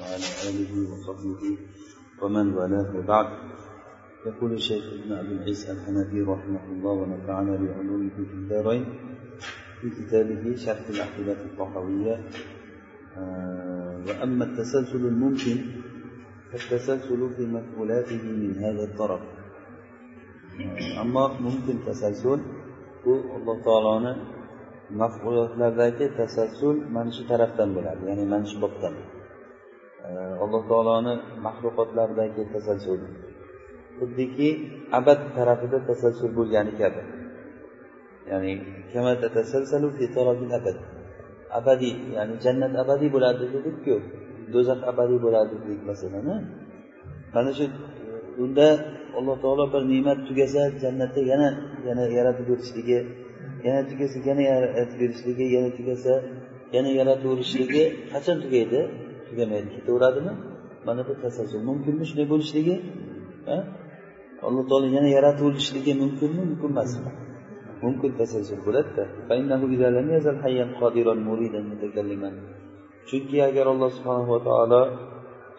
وعلى آله وصحبه ومن والاه وبعد يقول الشيخ ابن أبي العز الحنفي رحمه الله ونفعنا بعلومه في الدارين في كتابه شرح العقيدة الطحاوية. وأما التسلسل الممكن فالتسلسل في مفعولاته من هذا الطرف. أما ممكن تسلسل bu alloh taoloni mafulotlardagi tasassul mana shu tarafdan bo'ladi ya'ni mana shu bobdan. Alloh taoloni maxluqotlaridagi tasalsul xuddiki abad tarafida tasalsul bo'lgani kabi. Ya'ni abad. Abadiy ya'ni jannat abadiy bo'ladi dedikku do'zax abadiy bo'ladi dedik masalan mana shu unda alloh taolo bir ne'mat tugasa jannatda yana yana yaratib berishligi yana tugasa yana yaratib berishligi yana tugasa yana yarataverishligi qachon tugaydi? Tugamaydi. Ketaveradimi? Mana bu tasavvur. Mumkinmi shunday bo'lishligi? Alloh taolo yana yarataverishligi mumkinmi? Mumkin emasmi mumkin tasalsul bo'ladida. Chunki agar alloh subhanava taolo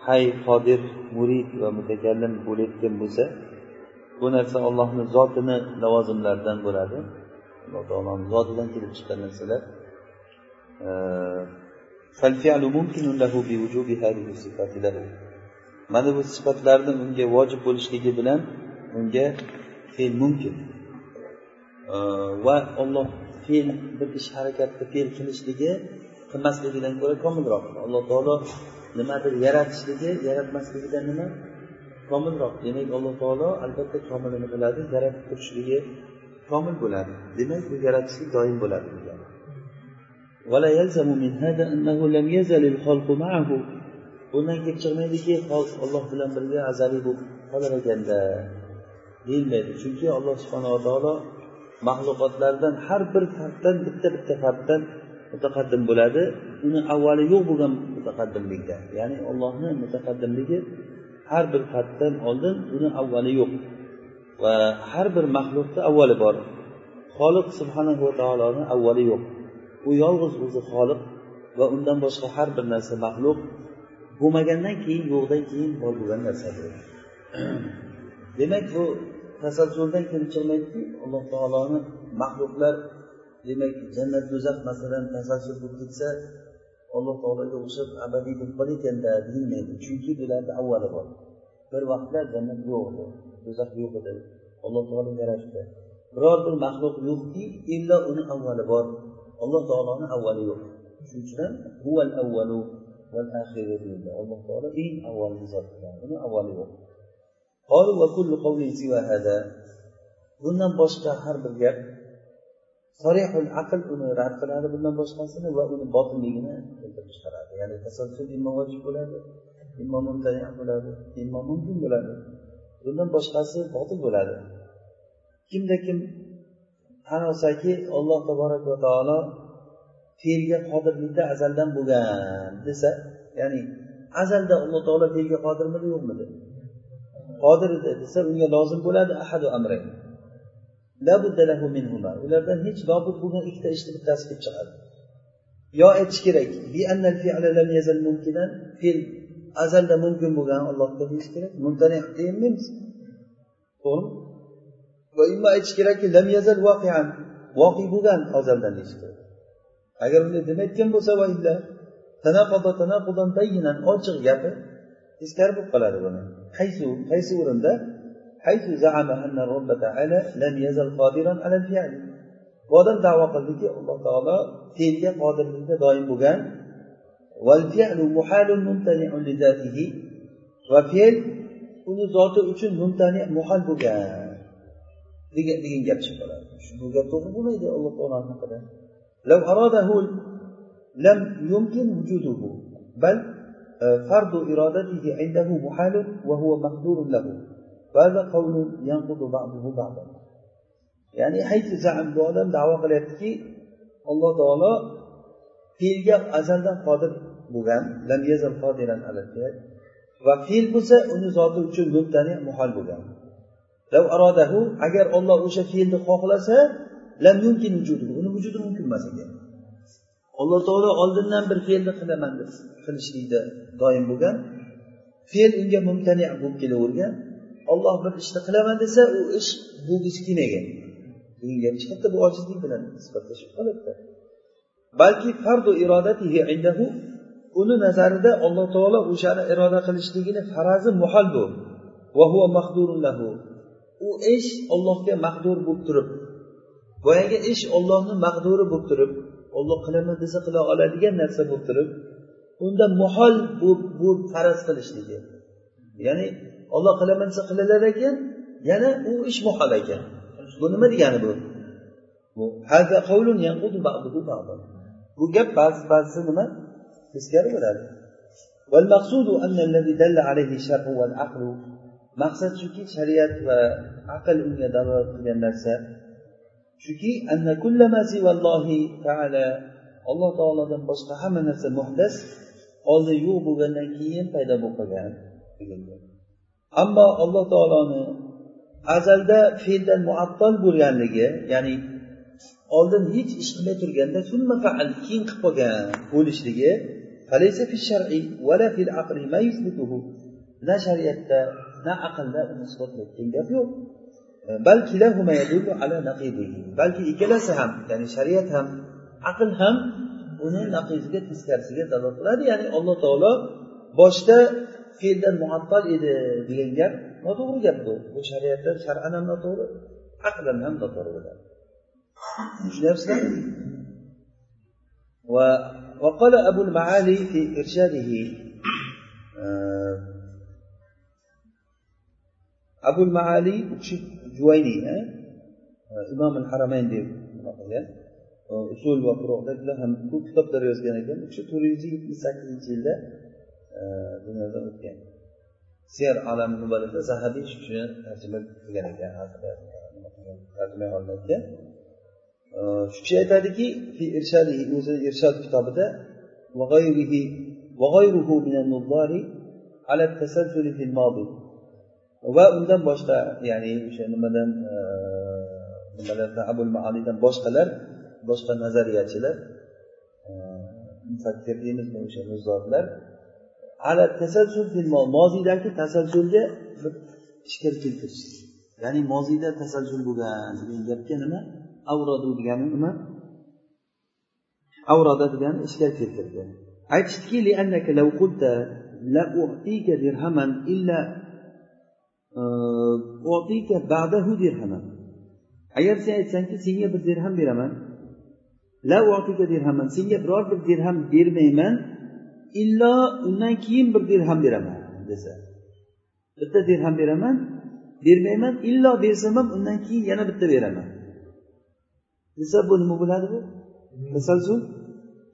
hay qodir murid va mutakallim bo'layotgan bo'lsa bu narsa ollohni zotini lavozimlaridan bo'ladi. Alloh taoloni zotidan kelib chiqqan narsalar. Mana bu sifatlarni unga vojib bo'lishligi bilan unga fe'l mumkin. Va olloh fe'l bir ish harakatni fe'l qilishligi qilmasligidan ko'ra komilroq. Alloh taolo nimadir yaratishligi yaratmasligidan nima? Komilroq. Demak alloh taolo albatta komilini biladi yaratib turishligi komil bo'ladi. Demak bu yaratishlik doim bo'ladi. Bundan kelib chiqmaydiki olloh bilan birga azaliy bo'lib qolar ekanda deyilmaydi. Chunki alloh subhanava taolo maxluqotlardan har bir farddan bitta bitta farddan mutaqaddim bo'ladi. Uni avvali yo'q bo'lgan mutaqaddimlikda. Ya'ni ollohni mutaqaddimligi har bir farddan oldin uni avvali yo'q. Va har bir maxluqda avvali bor. Xoliq subhanahu va taoloni avvali yo'q. U yolg'iz o'zi xoliq va undan boshqa har bir narsa maxluq bo'lmagandan keyin yo'qdan keyin bor bo'lgan narsadir. Demak bu tasalsuldan kelib chiqmaydiki alloh taoloni maxluqlar demak jannat do'zax masalan tasalsul bo'lib ketsa alloh taologa o'xshab abadiy bo'lib qolayotganda deyilmaydi. Chunki bularni avvali bor. Bir vaqtlar jannat yo'q edi. Do'zax yo'q edi. Alloh taolo yaratdi biror bir maxluq yo'qki illo uni avvali bor. Alloh taoloni avvali yo'q. Shuning uchun huval avvalu val axiru deyildi. Alloh taolo eng avvalgi zot uni avvali yo'q. Bundan boshqa har bir gap sorihul aql uni rad qiladi bundan boshqasini va uni botilligini keltirib chiqaradi ya'ni tasalsul immo vojib bo'ladi immo mumtani bo'ladi immo mumkin bo'ladi. Bundan boshqasi botil bo'ladi. Kimda kim tan olsaki alloh taborak va taolo fe'lga qodirlikda azaldan bo'lgan desa ya'ni azalda alloh taolo fe'lga qodirmidi yo'qmidi? Qodir desa unga lozim bo'ladi ahadu amrayn. Ulardan hech lobud bo'lgan ikkita ishni bittasi kelib chiqadi. Yo aytish kerak fe'l azalda mumkin bo'lgan allohga deyish kerak. Mumtani deyaolmaymiz to'g'rimi? Va imma aytish kerakki lam yazal voqian voqi bo'lgan azaldan deyish kerak. Agar unday demayotgan bo'lsa va ochiq gapi teskari bo'lib qoladi buni. Qaysi qaysi o'rinda haysu zaama anna robba taala lam yazal qodiran ala bu odam da'vo qildiki alloh taolo fe'lga qodirlikda doim bo'lgan va fe'l uni zoti uchun mumtani muhal bo'lgan degan degan gap chiqib qoladi bu gap to'g'ri bo'lmaydi alloh taolo haqida لو أراده لم يمكن وجوده بل فرض إرادته عنده محال وهو مقدور له وهذا قول ينقض بعضه بعضا ya'ni haytu zam bu odam davo qilyaptiki alloh taolo fe'lga azaldan qodir bo'lgan va fe'l bo'lsa uni zoti uchun mubtani muhol bo'lgan. Arodahu agar olloh o'sha fe'lni xohlasa lam yumkin uni vujudi mumkin emas ekan. Alloh taolo oldindan bir fe'lni qilaman deb qilishlikda doim bo'lgan. Fe'l unga mumtani bo'lib kelavergan. Olloh bir ishni qilaman desa u ish bo'lgisi kelmagan bunga bu ojizlik bilan sifatlashib qolibdi. Balki fardu irodatihi indahu uni nazarida alloh taolo o'shani iroda qilishligini farazi muhal bu. U ish ollohga maqdur bo'lib turib boyagi ish ollohni maqduri bo'lib turib olloh qilaman desa qila oladigan narsa bo'lib turib unda muhol bu bu faraz qilishligi. Ya'ni olloh qilaman desa qilalar ekan yana u ish muhol ekan. Bu nima degani bu? Bu gap ba'zi ba'zisi nima? teskari bo'ladi. Maqsad shuki shariat va aql unga dalolat qilgan narsa. Shuki alloh taolodan boshqa hamma narsa muhdas oldin yo'q bo'lgandan keyin paydo bo'lib qolgan ammo alloh taoloni azalda fe'ldan muattal bo'lganligi ya'ni oldin hech ish qilmay turganda keyin qilib qolgan bo'lishligi na shariatda na aqlda uni isbotlayotgan gap yo'q balki ikkalasi ham ya'ni shariat ham aql ham uni naqiziga teskarisiga dalolat qiladi ya'ni alloh taolo boshda fe'ldan muattal edi degan gap noto'g'ri gap bu bu shariatdan shar'an ham noto'g'ri aqlan ham noto'g'ri bo'ladi tushunyapsizlarmi وقال أبو المعالي في إرشاده أبو المعالي جويني إمام الحرمين deb qilgan usul va furuqdagilar ham ko'p kitoblar yozgan ekan u kishi to'rt yuz yetmish sakkizinchi yilda dunyodan o'tgan ser alami nubalada zahabiy shu kishini tarjima qilgan ekan tarjima olinayotgan shu kishi aytadiki o'zini irshod kitobida va undan boshqa ya'ni o'sha nimadan e, nimalardan abul maalidan boshqalar boshqa nazariyachilar e, mufakkir deymizmi o'sha muzdorlar moziydagi tasalsulga bir ishkal keltirish ya'ni moziyda tasalsul bo'lgan degan gapga nima? Avradu degani nima avrada degani ishga keltirdi. Aytishdiki e, agar sen aytsangki senga bir dirham beraman la dirhaman senga biror bir dirham bermayman illo undan keyin bir dirham beraman desa. Bitta dirham beraman bermayman illo bersam ham undan keyin yana bitta beraman. desa bu nima bo'ladi bu tasalsul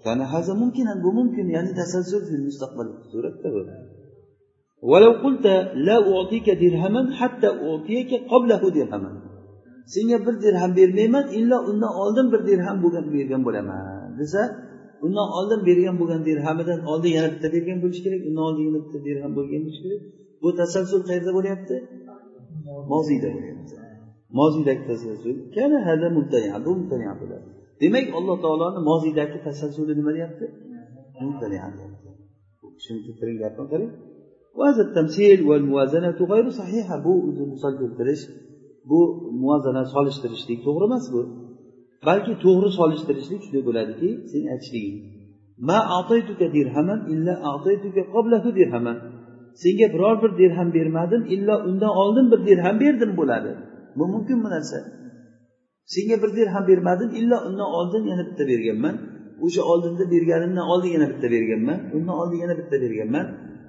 ya'ni haza mumkin bu mumkin ya'ni tasalsul fil mustaqbal suratda bu ولو قلت لا أعطيك درهما حتى أعطيك قبله درهما senga bir dirham bermayman illo undan oldin bir dirham bo'lgan bergan bo'laman desa undan oldin bergan bo'lgan dirhamidan oldin yana bitta bergan bo'lishi kerak undan oldin yana bitta dirham bo'lgan bo'lishi kerak bu tasalsul qayerda bo'lyapti moziyda bo'lyapti moziydagi tasalsul kana hada bu bo'ladi demak alloh taoloni moziydagi tasalsuli nima deyapti shuni keltirgan gapni qarang وهذا التمثيل والموازنة غير صحيحة bu misol keltirish bu muvozana solishtirishlik to'g'ri emas bu balki to'g'ri solishtirishlik shunday bo'ladiki sen aytishliging ma dirhaman illa qablahu dirhaman senga biror bir dirham bermadim illo undan oldin bir dirham berdim bo'ladi Bu mumkin bu narsa. Senga bir dirham bermadim illo undan oldin yana bitta berganman. O'sha oldinda berganimdan oldin yana bitta berganman. Undan oldin yana bitta berganman.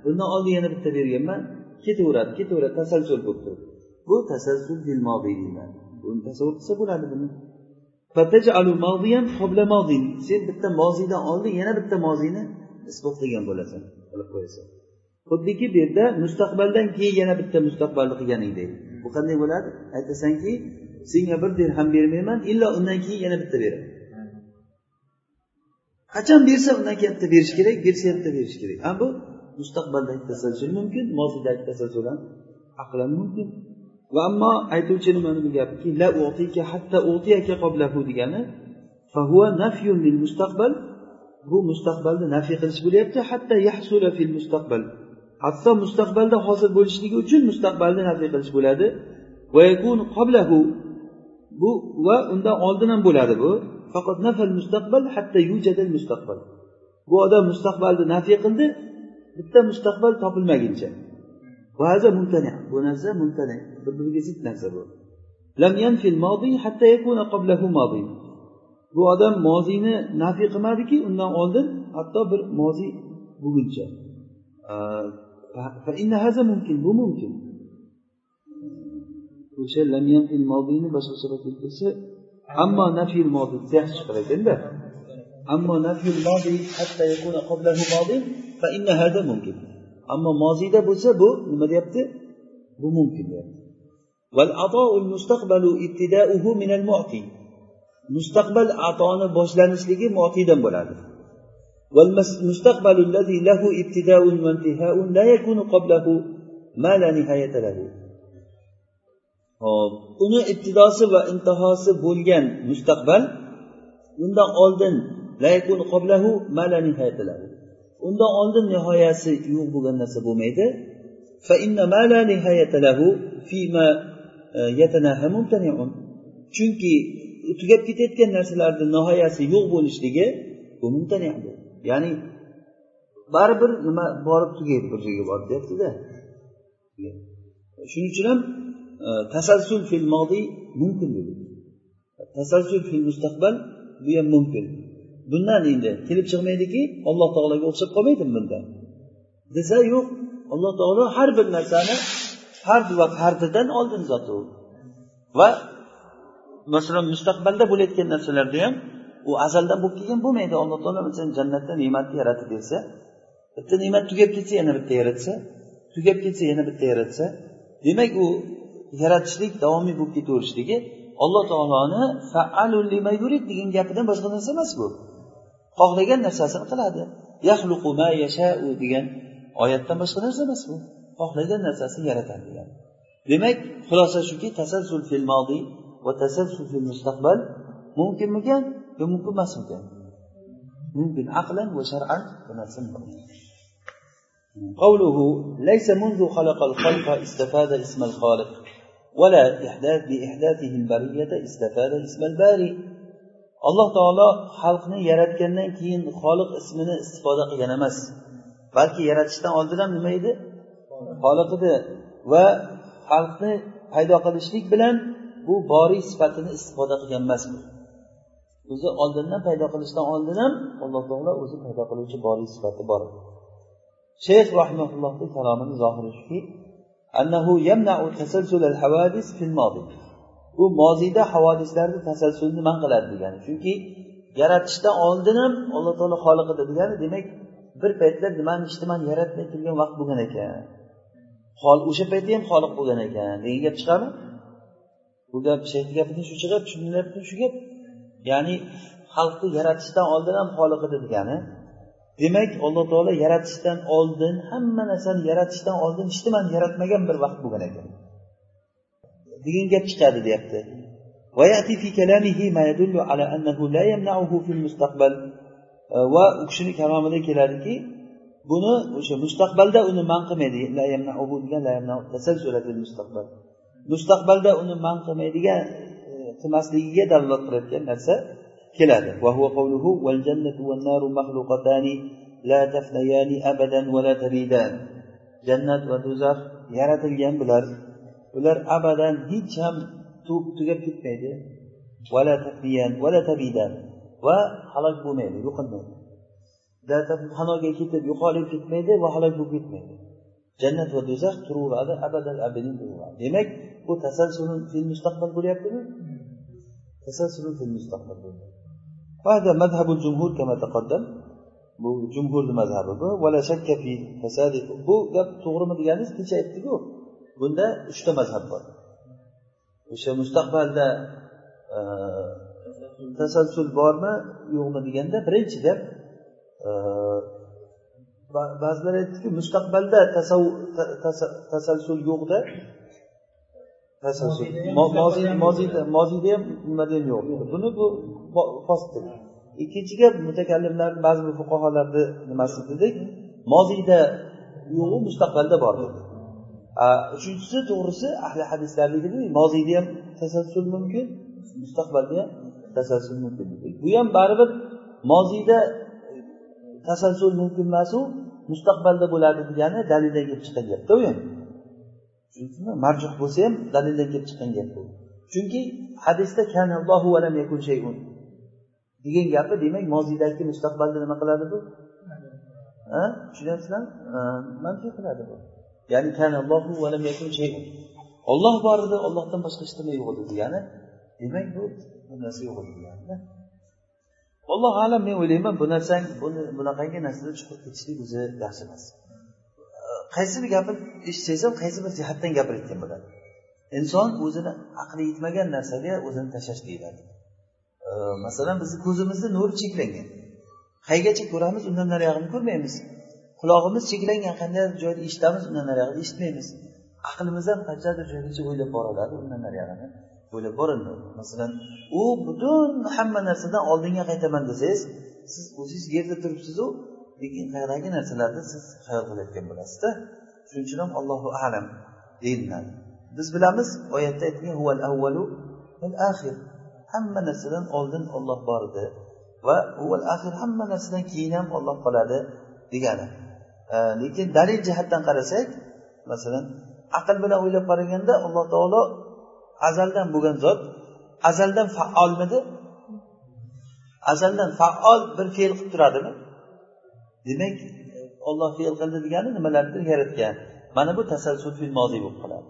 Undan oldin yana bitta berganman. Ketaveradi ketaveradi tasalsul bo'lib turibdi bu tasalsul bil deyiladi buni tasavvur qilsa bo'ladi buni? Sen bitta moziydan oldin yana bitta moziyni isbotlagan bo'lasan qilib qo'yasan. Xuddiki bu yerda mustaqbaldan keyin yana bitta mustaqbalni qilganingdek bu qanday bo'ladi? Aytasanki senga bir dirham bermayman illo undan keyin yana bitta beraman. Qachon bersa undan keyin bitta berish kerak bersa bitta berish kerak. A bu mustaqbalda tasalsul mumkin moziyda tasalsul ham aqlan mumkin. Va ammo aytuvchi nimani bu gapki la utika hatta utiyaka qoblahu degani fahuva nafyun lil mustaqbal. Bu mustaqbalni nafiy qilish bo'lyapti hatta yahsula fil mustaqbal. Hatto mustaqbalda hosil bo'lishligi uchun mustaqbalni nafiy qilish bo'ladi. Bu va undan oldin ham bo'ladi bu. Faqat nafal mustaqbal hatta yujadal mustaqbal. Bu odam mustaqbalni nafiy qildi bitta mustaqbal topilmaguncha. Bu narsa mumtani. Bir biriga zid narsa bu. Lam yanfil hatta yakuna qablahu bu odam moziyni nafiy qilmadiki undan oldin hatto bir moziy bo'lguncha mumkin bu mumkin o'sha lam yanfil modiyni boshqa sura keltirsa ammo nafil modiy yaxshi chiqar ekanda ammo nafil modiy hatta yakuna qablahu modiy fa inna hada mumkin ammo moziyda bo'lsa bu nima deyapti bu mumkin deyapti والعطاء المستقبل ابتداؤه من المعطي mustaqbal atoni boshlanishligi mu'tiydan bo'ladi والمستقبل الذي له ابتداء وانتهاء لا يكون قبله ما لا نهاية له hop uni ibtidosi va intihosi bo'lgan mustaqbal undan oldin undan oldin nihoyasi yo'q bo'lgan narsa bo'lmaydi chunki tugab ketayotgan narsalarni nihoyasi yo'q bo'lishligi bu ya'ni baribir nima borib tugaydi bir joyga borib deyaptida. Shuning uchun ham e, tasalsul fil modiy mumkin dedi. Tasalsul fil mustaqbal bu ham mumkin. Bundan endi kelib chiqmaydiki alloh taologa o'xshab qolmaydimi bunda desa yo'q alloh taolo har bir narsani fard va fardidan oldin zot u. Va masalan mustaqbalda bo'layotgan narsalarda ham u azaldan bo'lib kelgan bo'lmaydi. Alloh taolo masalan jannatda ne'matni yaratib bersa bitta ne'mat tugab ketsa yana bitta yaratsa tugab ketsa yana bitta yaratsa demak u yaratishlik davomiy bo'lib ketaverishligi alloh taoloni faalul degan gapidan boshqa narsa emas bu. Xohlagan narsasini qiladi. Yaxluqu ma yashau degan oyatdan boshqa narsa emas bu. Xohlagan narsasini yaratadi degan. Demak xulosa shuki tasalsul fil modiy va tasalsul fil mustaqbal mumkinmikan yo mumkin emasmikan mumkin aqlan va shar'an bu narsa mumkin قوله ليس منذ خلق الخلق استفاد اسم الخالق ولا إحداث بإحداثه البرية استفاد اسم الباري alloh taolo xalqni yaratgandan keyin xoliq ismini istifoda qilgan emas balki yaratishdan oldin ham nima edi xoliq edi va xalqni paydo qilishlik bilan bu boriy sifatini istifoda qilgan emas o'zi oldindan paydo qilishdan oldin ham alloh taolo o'zi paydo qiluvchi boriy sifati bor. Shayx rahimaullohni kalomini zohiri shuki annahu yamna'u tasalsul al hawadis fil modi moziyda havodislarni tasalsulni man qiladi degani. Chunki yaratishdan oldin ham alloh taolo xoliq edi degani demak bir paytlar nimani ishni man yaratmay turgan vaqt bo'lgan ekan. O'sha paytda ham xoliq bo'lgan ekan. Degan gap chiqadimi bu gap shayxni gapidan shu chiqadi tushunilyaptimi shu gap? ya'ni xalqni yaratishdan oldin ham xoliq edi degani demak alloh taolo yaratishdan oldin hamma narsani yaratishdan oldin hech nimani yaratmagan bir vaqt bo'lgan ekan degan gap chiqadi deyapti ويأتي في كلامه ما يدل على أنه لا يمنعه في المستقبل va u kishini kalomida keladiki buni o'sha mustaqbalda uni man qilmaydi mustaqbalda uni man qilmaydigan e, qilmasligiga dalolat qilayotgan narsa keladi jannat va do'zax yaratilgan bular ular abadan hech ham tugab ketmaydi va halok bo'lmaydi yo'qolmaydi fanoga ketib yo'qolib ketmaydi va halok bo'lib ketmaydi jannat va do'zax turaveradi abadal abadin demak bu tasalsulun fil mustaqbal bo'lyaptimi tasalsulun fil mustaqbal وهذا مذهب الجمهور كما تقدم bu jumhurni mazhabi bu vala shakka fi fasadi bu gap to'g'rimi deganingiz kecha aytdiku bunda uchta mazhab bor o'sha mustaqbalda e, tasalsul bormi yo'qmi deganda birinchi gap e, ba'zilar aytdiki mustaqbalda tasalsul yo'qda tasalsul Moziyda ham nimada ham yo'q. Buni bu ikkinchi gap mutakallimlar ba'zi bir fuqarolarni nimasi dedik moziyda yo'qu mustaqbalda bor dedi. Uchinchisi to'g'risi ahli hadislarniki moziyda ham tasassul mumkin mustaqbalda ham tasassul mumkin dedik bu ham baribir moziyda e, tasassul mumkin emasu mustaqbalda bo'ladi degani dalildan kelib chiqqan gapda u ham. Tushundingizmi marjuh bo'lsa ham dalildan kelib chiqqan gap bu. Chunki hadisda kanallohu valam yakun shayun degan gapi demak moziydagi mustaqbalda nima qiladi bu? Tushunyapsizlarmi manfiy qiladi bu. Ya'ni kanallohu valam yakun shayun. Olloh bor edi ollohdan boshqa hech nima yo'q edi degani demak bu bu narsa yo'q edi degani allohu alam men o'ylayman bu narsang buni bunaqangi narsada chiqib ketishlik o'zi yaxshi emas. Qaysi bir gapni eshitsangiz ham qaysi bir jihatdan gapirayotgan bo'ladi. Inson o'zini aqli yetmagan narsaga o'zini tashlash deyiladi. Masalan bizni ko'zimizni nuri cheklangan. Qaygacha ko'ramiz undan nariyog'ini ko'rmaymiz. Qulog'imiz cheklangan qandaydir joyda eshitamiz undan nariyog'ini eshitmaymiz. Aqlimiz ham qanchadir joygacha o'ylab boriladi undan nariyog'ini o'ylab borilmaydi masalan u butun hamma narsadan oldinga qaytaman desangiz siz o'zingiz yerda turibsizu lekin narsalarni siz hayol qilayotgan bo'lasizda? Shuning uchun ham allohu alam deyiladi. Biz bilamiz oyatda aytilgan huval avvalu val axir hamma narsadan oldin olloh bor edi va huval axir hamma narsadan keyin ham olloh qoladi degani. E, lekin dalil jihatdan qarasak masalan aql bilan o'ylab qaraganda alloh taolo azaldan bo'lgan zot azaldan faolmidi azaldan faol bir fe'l qilib turadimi? Demak olloh fe'l qildi degani nimalarnidir yaratgan. Mana bu tasalsul fil moziy bo'lib qoladi.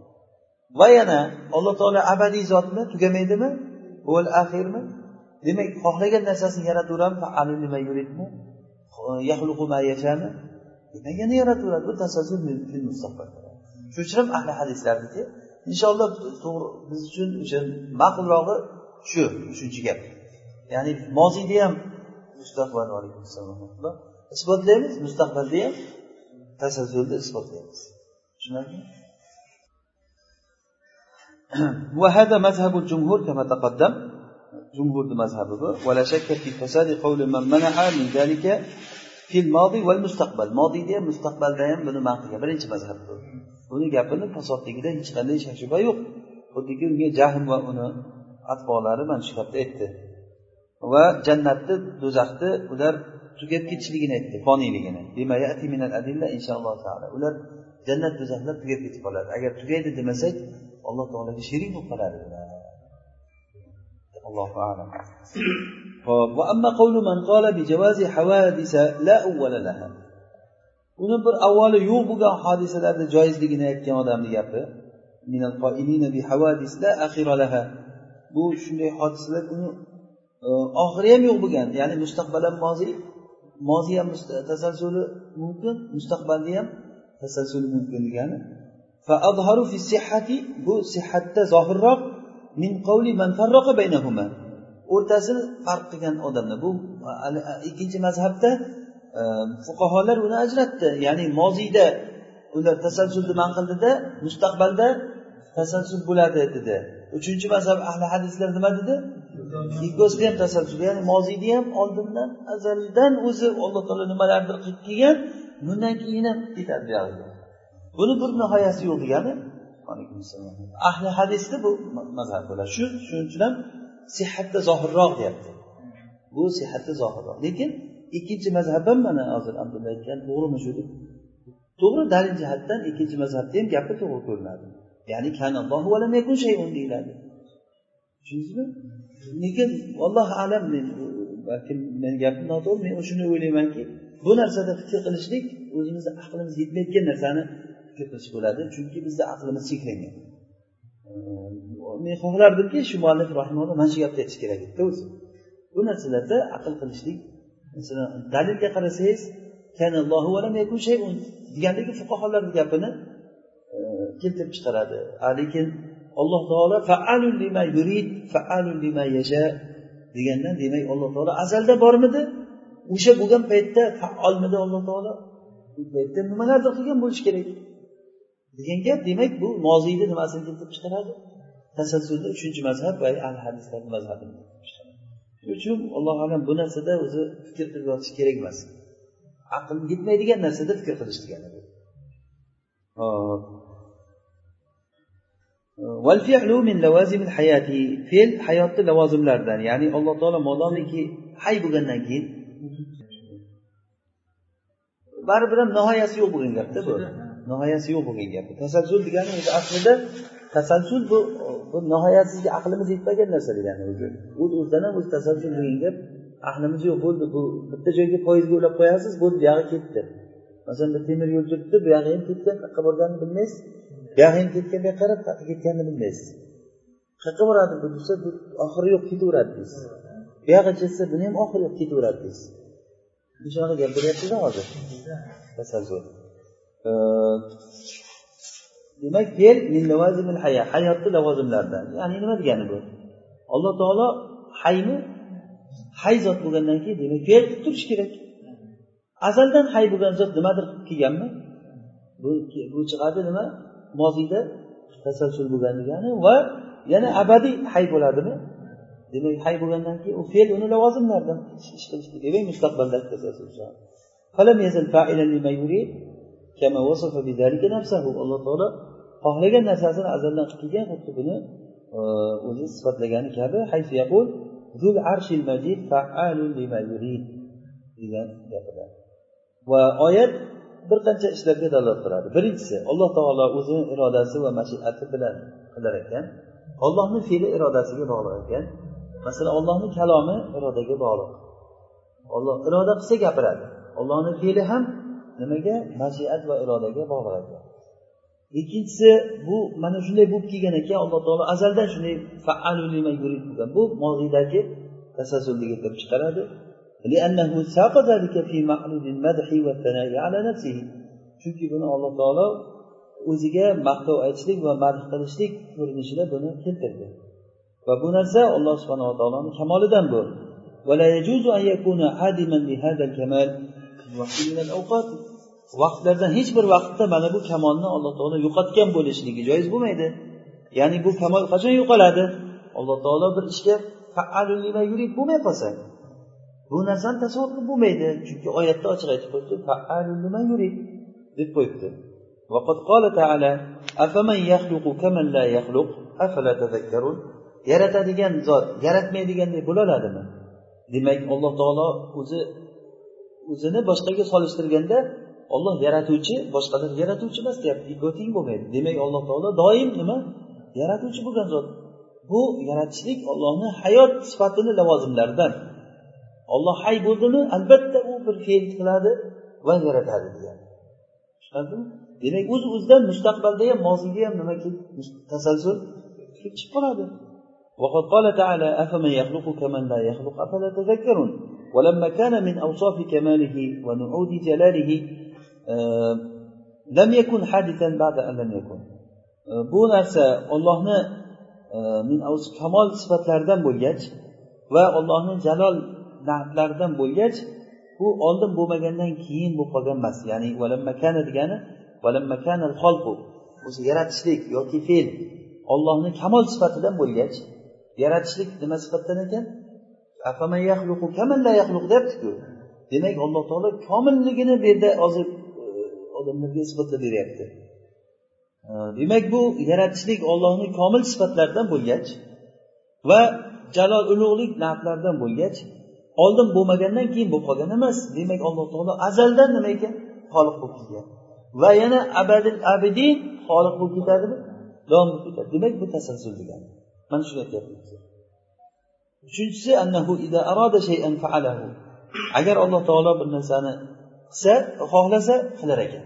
Va yana alloh taolo abadiy zotmi? Tugamaydimi? Ul axirmi demak xohlagan narsasini yarataveradimi demak yana yarataveradi. Bu tasalsul fil mustaqbal shuning uchun ham ahli hadislarniki inshaalloh to'g'ri biz uchun o'sha ma'qulrog'i shu uchinchi gap. Ya'ni moziyda ham mustaqbal isbotlaymiz mustaqbalda ham tasalsulni isbotlaymiz tushunarlimi وهذا مذهب الجمهور كما تقدم جمهور مذهبه ولا شك في فساد قول من منع من ذلك في الماضي والمستقبل ماضي دي مستقبل دايم buni man qilgan birinchi mazhab bu buni gapini fasodligida hech qanday shak shubha yo'q xuddiki unga jahm va uni atbolari mana shu gapni aytdi va jannatni do'zaxni ular tugab ketishligini aytdi foniyligini inshaalloh taolo ular jannat do'zaxlar tugab ketib qoladi agar tugaydi demasak alloh taologa sherik bo'lib qoladi allohu alam وأما قول من قال بجواز حوادث لا أول لها uni bir avvali yo'q bo'lgan hodisalarni joizligini aytgan odamni gapi bu shunday hodisalar uni oxiri ham yo'q bo'lgan ya'ni mustaqbal ham moziy moziy ham tasalsuli mumkin mustaqbalda ham tasalsuli mumkin degani. Bu sihatda zohirroq min qavli man farraqa baynahuma. O'rtasini farq qilgan odamlar. Bu ikkinchi mazhabda e, fuqarolar uni ajratdi. Ya'ni moziyda ular tasalsulni man qildida mustaqbalda tasalsul bo'ladi dedi. Uchinchi mazhab ahli hadislar nima dedi? Ikkovsida ham tasalsul ya'ni moziyda ham oldindan azaldan o'zi alloh taolo nimalardir qilib kelgan bundan keyin ham ketadi buyog'iga buni bir nihoyasi yo'q degani. Ahli hadisda bu mazhab bo'ladi shu shuning uchun ham sihatda zohirroq deyapti. Bu sihatda zohirroq. Lekin ikkinchi mazhab ham mana hozir abdulla aytgan to'g'rimi shu deb? To'g'ri dalil jihatdan ikkinchi mazhabda ham gapi to'g'ri ko'rinadi. Ya'ni deyiladi. Tushundingizmi? Lekin allohu alam men balkim meni gapim noto'g'ri men shuni o'ylaymanki bu narsada fikr qilishlik o'zimizni aqlimiz yetmayotgan narsani fikr qilish bo'ladi chunki bizni aqlimiz cheklangan. Men xohlardimki shu muallif rahimulloh mana shu gapni aytish kerak edida o'zi. Bu narsalarda aql qilishlik masalan dalilga qarasangiz degandagi fuqarolarni gapini keltirib chiqaradi. Lekin alloh taolo faalul lima yurid faalul lima yasha degandan demak alloh taolo azalda bormidi? O'sha bo'lgan paytda faolmidi alloh taolo? Bu paytda nimalardir qilgan bo'lishi kerak? Degan gap demak bu moziyni nimasini keltirib chiqaradi? Tasalsulni uchinchi mazhab va al hadislarni mazhabini shuning uchun alloh alam bu narsada o'zi fikr qilib yotish kerak emas. Aql yetmaydigan narsada fikr qilish degani hop. Fe'l hayotni lavozimlaridan ya'ni alloh taolo modomiki hay bo'lgandan keyin. Baribir ham nihoyasi yo'q bo'lgan gapda bu. Nihoyasi yo'q bo'lgan gap tasalsul degani o'zi aslida tasalsul bu bu nihoyasizga aqlimiz yetmagan narsa degani o'zi. O'z o'zidan ham o'zi tasalsul degan gap aqlimiz yo'q bo'ldi bu bitta joyga poyezdga ulab qo'yasiz bo'ldi buyog'i ketdi. Masalan bir temir yo'l turibdi buyog'i ham ketgan qayerqa borganini bilmaysiz. Buyog'i ham ketgan bu yoqqa qarab ketganini bilmaysiz. Qayerqa boradi bu desa bu oxiri yo'q ketaveradi deysiz. Buyog'i ketsa buni ham oxiri yo'q ketaveradi deysiz. Shunaqa gap beryapsiz hozir tasalsul demak fe'l hayotni lavozimlaridan. Ya'ni nima degani bu? Alloh taolo hayni hay zot bo'lgandan keyin demak fe'l qilib turishi kerak. Azaldan hay bo'lgan zot nimadir qilib kelganmi bu bu chiqadi nima moziyda tasalsul bo'lgan degani va yana abadiy hay bo'ladimi? Demak hay bo'lgandan keyin u fe'l uni lavozimlaridan ish qilish demak mustaqbalda tasalsul alloh taolo xohlagan narsasini azaldan qilib kelgan xuddi buni e, o'zi sifatlagani kabi zul arshil majid lima yurid degan gapida va oyat bir qancha ishlarga dalolat qiladi birinchisi alloh taolo o'zini irodasi va mashiati bilan qilar ekan. Ollohni fe'li irodasiga bog'liq ekan. Masalan ollohni kalomi irodaga bog'liq. Olloh iroda qilsa gapiradi. Ollohni fe'li ham nimaga? Mashiat va irodaga bog'liq ekan. Ikkinchisi bu mana shunday bo'lib kelgan ekan. Alloh taolo azaldan shunday bo'lgan bu moziydagi tasalsulni keltirib chiqaradi. Chunki buni alloh taolo o'ziga maqtov aytishlik va madh qilishlik ko'rinishida buni keltirdi. Va bu narsa alloh subhanava taoloni kamolidan bu vaqtlardan hech bir vaqtda mana bu kamolni alloh taolo yo'qotgan bo'lishligi joiz bo'lmaydi. Ya'ni bu kamol qachon yo'qoladi? Alloh taolo bir ishga bo'lmay qolsa. bu narsani tasavvur qilib bo'lmaydi chunki oyatda ochiq aytib qo'yibdi deb qo'yibdi وقد قال تعالى أفمن يخلق كمن لا يخلق أفلا تذكرون yaratadigan zot yaratmaydigandek bo'laoladimi demak alloh taolo o'zi o'zini boshqaga solishtirganda olloh yaratuvchi boshqalar yaratuvchi emas deyapti ikkovi teng bo'lmaydi demak alloh taolo doim nima yaratuvchi bo'lgan zot bu yaratishlik ollohni hayot sifatini lavozimlaridan olloh hay bo'ldimi albatta u bir fe'l qiladi va yaratadi deyapti tushunarlimi demak o'z o'zidan mustaqbalda ham moziyda ham nima tasalsul kelib chiqib qoladi وقد قال تعالى أفمن يخلق كمن لا يخلق أفلا تذكرون ولما كان من أوصاف كماله ونعود جلاله lam yakun hadisan ba'da an lam yakun bu narsa ollohni min kamol sifatlaridan bo'lgach va ollohni jalol na'atlaridan bo'lgach bu oldin bo'lmagandan keyin bo'lib qolgan emas. Ya'ni valammakana degani valammakanal xolqu o'zi yaratishlik yoki fe'l ollohni kamol sifatidan bo'lgach yaratishlik nima sifatdan ekan? Deyaptiku demak alloh taolo komilligini bu yerda hozir e, odamlarga isbotlab beryapti. E, demak bu yaratishlik ollohni komil sifatlaridan bo'lgach va jalol ulug'lik naflaridan bo'lgach oldin bo'lmagandan keyin bo'lib qolgan emas. Demak alloh taolo azaldan nima ekan? Xoliq bo'lib kelgan va yana abadil abidin xoliq bo'lib ketadimi davom bo'lib ketadi. Demak bu tasalsul degani. Mana shuni aytyapmiz. Uchinchisi annahu ida arada shay'an fa'alahu. Agar alloh taolo bir narsani qilsa xohlasa qilar ekan.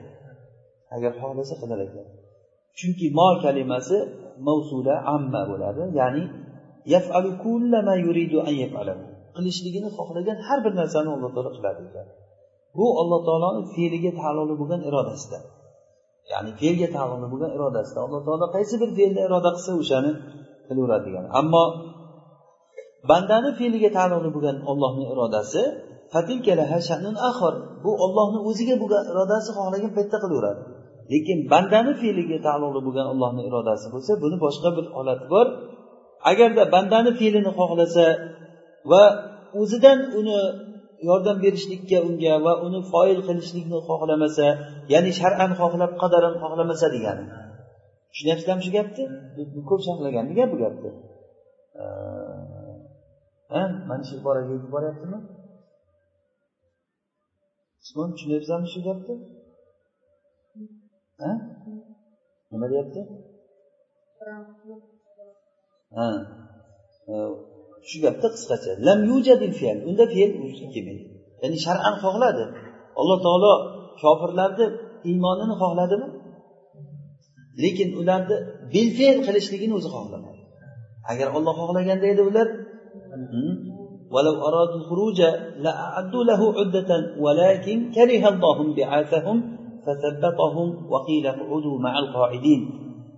Agar xohlasa qilar ekan. Chunki mo kalimasi mavsula amma bo'ladi. Ya'ni yafalu kullama yuridu an yafalahu. Qilishligini xohlagan har bir narsani alloh taolo qiladi ekan. Bu alloh taoloni fe'liga taalluqli bo'lgan irodasida. Ya'ni fe'lga taalluqli bo'lgan irodasida alloh taolo qaysi bir fe'lni iroda qilsa o'shani qilaveradi degan ammo bandani fe'liga taalluqli bo'lgan ollohni irodasi bu ollohni o'ziga bo'lgan irodasi xohlagan paytda qilaveradi lekin bandani fe'liga taalluqli bo'lgan ollohni irodasi bo'lsa buni boshqa bir holati bor. Agarda bandani fe'lini xohlasa va o'zidan uni yordam berishlikka unga va uni foil qilishlikni xohlamasa ya'ni shar'an xohlab qadaran xohlamasa degani. Tushunyapsizlarmi shu gapni? Ko'p sharhlagan gap bu gapni. Ha mana shu iboraga yetib boryaptimi? Usmon tushunyapsanmi shu gapni? Ha? Nima deyapti? Ha shu gapda qisqacha lam yujadil fe'l unda fe'l vujudga kelmaydi ya'ni shar'an xohladi alloh taolo kofirlarni iymonini xohladimi lekin ularni bilfe'l qilishligini o'zi xohlamadi agar olloh xohlaganda edi ular ولو أرادوا الخروج لأعدوا له عدة ولكن كره الله بعاثهم فثبتهم وقيل اقعدوا مع القاعدين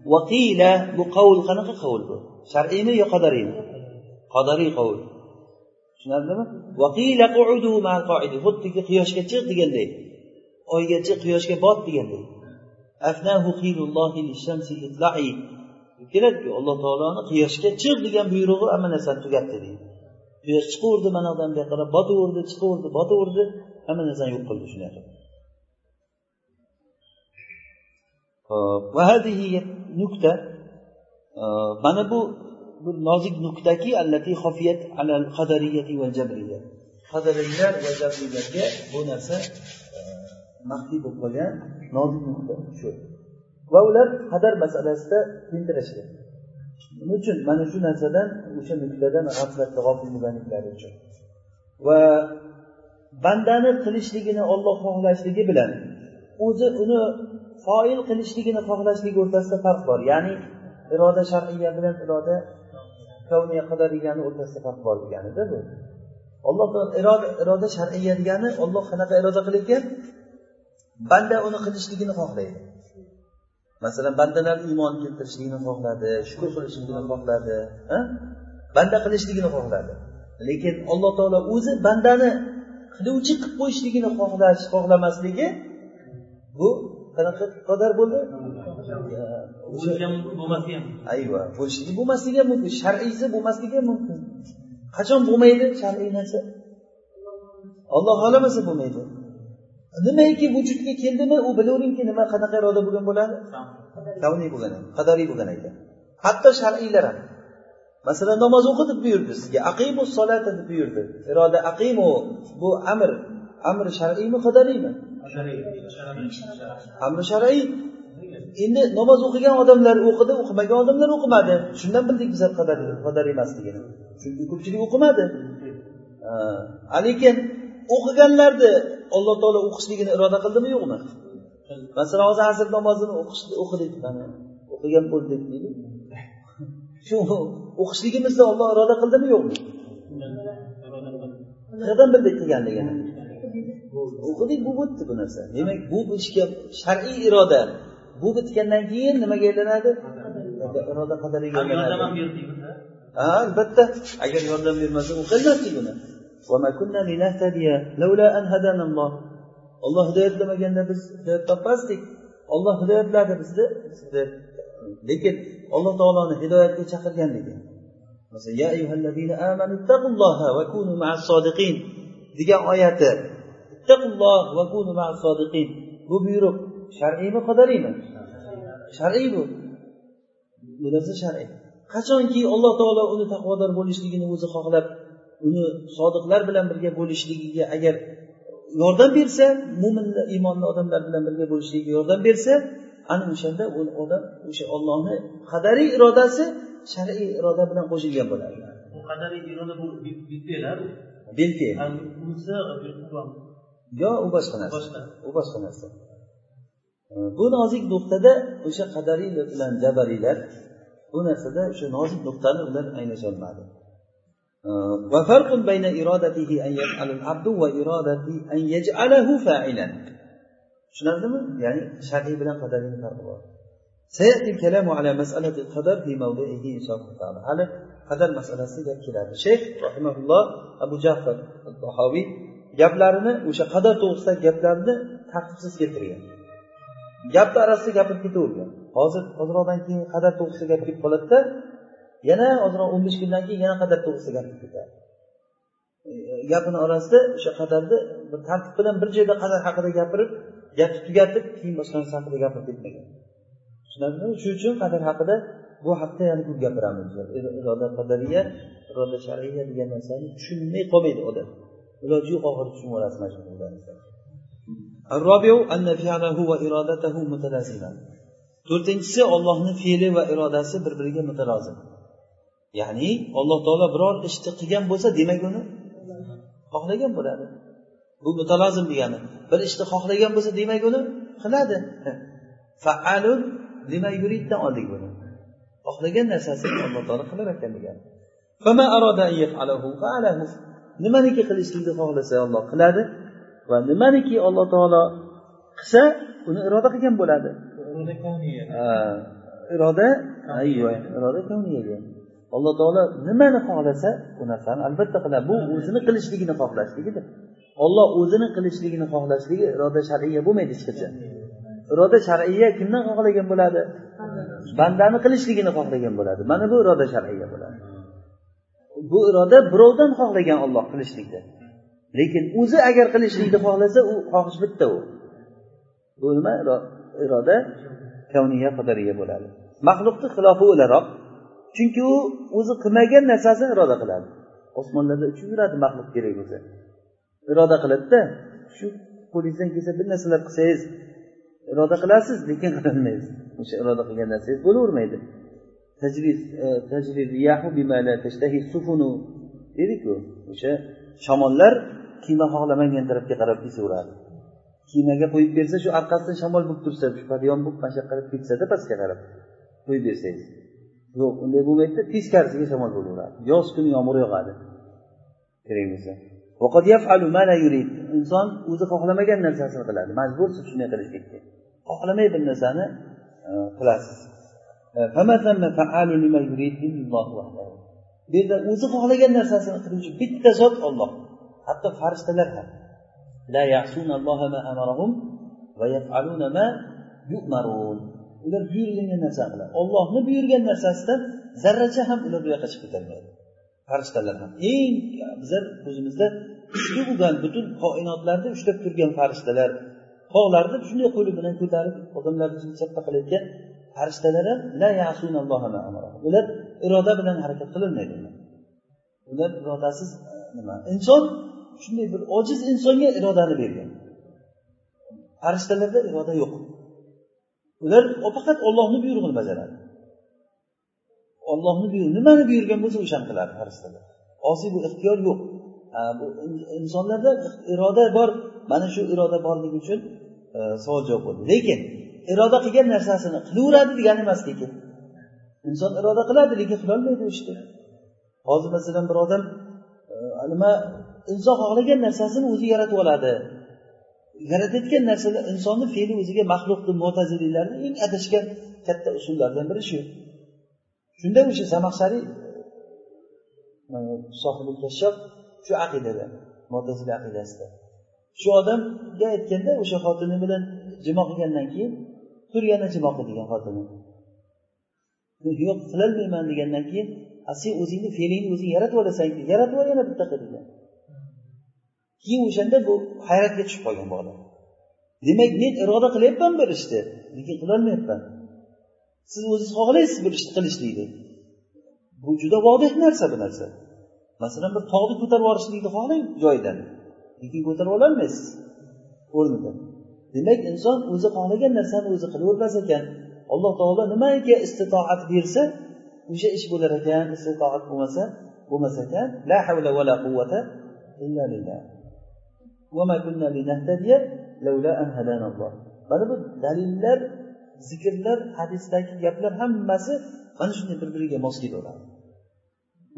وقيل بقول قنق قول شرعيني يا qodariy qovul. Tushunarlimi? Xuddiki quyoshga chiq deganday oyga chiq quyoshga bot deganday keladiku alloh taoloni quyoshga chiq degan buyrug'i hamma narsani tugatdi deydi. Quyosh chiqaverdi mana yoqdan buyoqqa qarab botaverdi chiqaverdi botaverdi hamma narsani yo'q qildi shunday qilib mana bu bir nozik nuqtaki allati xofiyat alal qadariyati va jabriya. Qadariylar va jabriylarga bu narsa e, maxfiy bo'lib qolgan nozik nuqta shu. Va ular qadar masalasida tentirashgan nima uchun? Mana shu narsadan o'sha nuqtadan g'aflatda g'ofil bo'lganliklari uchun. Va bandani qilishligini olloh xohlashligi bilan o'zi uni foil qilishligini xohlashligi o'rtasida farq bor. Ya'ni iroda shar'iya bilan iroda kavniya qadariyani o'rtasida farq bor deganida bu. Olloh iroda iroda shar'iya degani olloh qanaqa iroda qilayotgan banda uni qilishligini xohlaydi. Masalan bandalarni iymon keltirishligini xohladi shukur qilishligini xohladi banda qilishligini xohladi. Lekin alloh taolo o'zi bandani qiluvchi qilib qo'yishligini xohlash xohlamasligi bu qanaqa qadar bo'ldi? Ayva bo'lishligi bo'lmasligi ham mumkin shar'iysi bo'lmasligi ham mumkin. Qachon bo'lmaydi shar'iy narsa? Olloh xohlamasa bo'lmaydi. Nimaiki vujudga keldimi u bilaveringki nima qanaqa iroda bo'lgan bo'ladi? Kavniy bo'lgan qadariy bo'lgan ekan. Hatto shar'iylar ham. Masalan namoz o'qi deb buyurdi sizga aqimu solata deb buyurdi. Iroda aqimu bu amr amri shar'iymi qadariymi amri shar'iy endi namoz o'qigan odamlar o'qidi o'qimagan odamlar o'qimadi. Shundan bildik biz qadar emasligini. Chunki ko'pchilik o'qimadi. Lekin o'qiganlarni alloh taolo o'qishligini iroda qildimi? Yo'qmi? Masalan hozir asr namozini o'qidik mana o'qigan bo'ldik deydi. Shu o'qishligimizni olloh iroda qildimi yo'qmi? Qayerdan bildik qilganligini o'qidik bu o'tdi bu narsa. Demak bu ishga shar'iy iroda. Bu bitgandan keyin nimaga aylanadi? Iroda qadariga aylanadi ha albatta agar yordam bermasa o'qilmasdik buni. Olloh hidoyatlamaganda biz hidoyat topmasdik. Olloh hidoyatladi bizni lekin alloh taoloni hidoyatga chaqirganligi. Degan oyati. Bu buyruq shar'iymi qadariymi shar'iy bu. Bu narsa shar'iy qachonki alloh taolo uni taqvodor bo'lishligini o'zi xohlab uni sodiqlar bilan birga bo'lishligiga agar yordam bersa mo'minlar iymonli odamlar bilan birga bo'lishligiga yordam bersa ana o'shanda u odam o'sha ollohni qadariy irodasi shar'iy iroda bilan qo'shilgan bo'ladi qadariy iroda bu belgi yo u boshqa narsa. U boshqa narsa bu nozik nuqtada o'sha qadariylar bilan jabariylar bu narsada o'sha nozik nuqtani ular anglasholmadi وفرق بين إرادته أن يفعل العبد وإرادة أن يجعله فاعلا tushunardimi ya'ni shar'iy bilan qadariyni farqi bor سيأتي الكلام على مسألة القدر في موضعه إن شاء الله تعالى هل qadar masalasida gap keladi shayx rahimaulloh abu jafar tahoviy gaplarini o'sha qadar to'g'risidagi gaplarni tartibsiz keltirgan Gapni orasida gapirib ketavergan hozir ozroqdan keyin qadar to'g'risida gap kelib qoladida yana ozroq o'n besh kundan keyin yana qadar to'g'risida gap kelib ketadi. E, Gapini orasida o'sha qadarni bir tartib bilan bir joyda qadar haqida gapirib gapni tugatib keyin boshqa narsa haqida gapirib ketmagan. Tushunarlimi? Shuning uchun qadar haqida bu haqda yana ko'p gapiramiz. Iroda qadariya iroda shar'iya degan narsani tushunmay qolmaydi odam. Iloji yo'q oxiri tushunib olasiz mana shu to'rtinchisi ollohni fe'li va irodasi bir biriga mutalozim. Ya'ni alloh taolo biror ishni qilgan bo'lsa demak uni xohlagan bo'ladi. Bu mutalozim degani bir ishni xohlagan bo'lsa demak uni qiladi. Faalun lima yuriddan oldik buni. Xohlagan narsasini alloh taolo qilar ekan degani. Nimaniki qilishlikni xohlasa olloh qiladi. Va nimaniki alloh taolo qilsa uni iroda qilgan bo'ladi. Iroda ayyo iroda alloh taolo nimani xohlasa u narsani albatta qiladi. Bu o'zini qilishligini xohlashligidir olloh o'zini qilishligini xohlashligi iroda shar'iya bo'lmaydi hech qachon. Iroda shar'iya kimdan xohlagan bo'ladi? Bandani qilishligini xohlagan bo'ladi. Mana bu iroda shar'iya bo'ladi. Bu iroda birovdan xohlagan olloh qilishlikni lekin o'zi agar qilishlikni xohlasa u xohish bitta u. Bu nima? Iroda kavniya qadariya bo'ladi. Maxluqni xilofi o'laroq. Chunki u o'zi qilmagan narsasini iroda qiladi. Osmonlarda uchib yuradi maxluq kerak bo'lsa. Iroda qiladida shu qo'lingizdan kelsa bir narsalar qilsangiz iroda qilasiz lekin qilolmaysiz. O'sha iroda qilgan narsangiz bo'lavermaydi. E, Deydiku o'sha shamollar kema xohlamagan tarafga qarab esaveradi kemaga qo'yib bersa shu orqasidan shamol bo'lib tursa shu podyon bo'lib mana shu yoqqa qarab ketsada pastga qarab qo'yib bersangiz. Yo'q unday bo'lmaydida teskarisiga shamol bo'laveradi. Yoz kuni yomg'ir yog'adi. Kerak bo'lsa. Inson o'zi xohlamagan narsasini qiladi. Majbursiz shunday qilishlikka xohlamay bir narsani e, qilasiz. E, Bu yerda o'zi xohlagan narsasini qiluvchi bitta zot olloh hatto farishtalar ham. Ular buyurilgan narsa qiladi ollohni buyurgan narsasidan zarracha ham ular bu yoqqa chiqib ketolmaydi farishtalar ham. Eng bizlar o'zimizda kuchli bo'lgan butun koinotlarni ushlab turgan farishtalar tog'larni shunday qo'li bilan ko'tarib odamlarni chappa qilayotgan farishtalar ham ular iroda bilan harakat qilinmaydi ular irodasiz nima? Inson shunday bir ojiz insonga irodani bergan. Farishtalarda iroda yo'q. Ular faqat ollohni buyrug'ini bajaradi. Ollohni buyrug'i nimani buyurgan bo'lsa o'shani qiladi farishtalar. Osiy bu ixtiyor yo'q. Bu insonlarda iroda bor. Mana shu iroda borligi uchun e, savol javob bo'ldi. Lekin iroda qilgan narsasini qilaveradi degani emas lekin. Inson iroda qiladi lekin qilolmaydi u ishni. Hozir masalan bir odam e, nima inson xohlagan narsasini o'zi yaratib oladi. Yaratayotgan narsalar insonni fe'li o'ziga maxluqni mo'taziliylarni eng adashgan katta usullaridan biri shu. Shunda o'sha zamaxshariy e, sohibul kashshof shu aqidada mo'tazila aqidasida. Shu odamga aytganda o'sha xotini bilan jimo qilgandan keyin tur yana jimo qil degan xotini. Yo'q qilolmayman degandan keyin sen o'zingni fe'lingni o'zing yaratib olasan yaratib ol yana bitta qil degan. Keyin o'shanda bu hayratga tushib qolgan bu odam. Demak men iroda qilyapman bir ishni. Lekin qilolmayapman siz o'zingiz xohlaysiz bir ishni qilishlikni? Bu juda vodih narsa bu narsa. Masalan bir tog'ni ko'tarib yuborishlikni xohlang joyidan. Lekin ko'tarib ololmaysiz o'rnidan. Demak inson o'zi xohlagan narsani o'zi qilavermas ekan. Alloh taolo nimaga istitoat bersa o'sha ish bo'lar ekan istitoat bo'lmasa bo'lmas ekan. La havla va la quvvata illa billah. Mana bu dalillar zikrlar hadisdagi gaplar hammasi mana shunday bir biriga mos kelaveradi.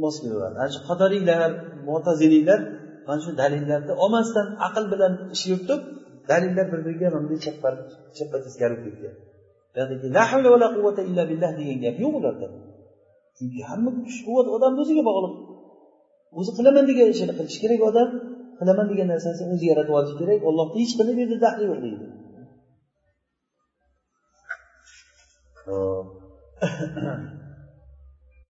Mos kelaveradi. Ana shu qadariylar mo'taziliylar mana shu dalillarni olmasdan aql bilan ish yuritib dalillar bir biriga mana bunday chappa teskari ketgan. La la quvvata illa billah degan gap yo'q ularda. Chunki hamma kuch quvvat odamni o'ziga bog'liq. O'zi qilaman degan ishini qilishi kerak odam. Qilaman degan narsasini o'zi yaratib olishi kerak. Ollohni hech qanday bu yerda daxli yo'q deydi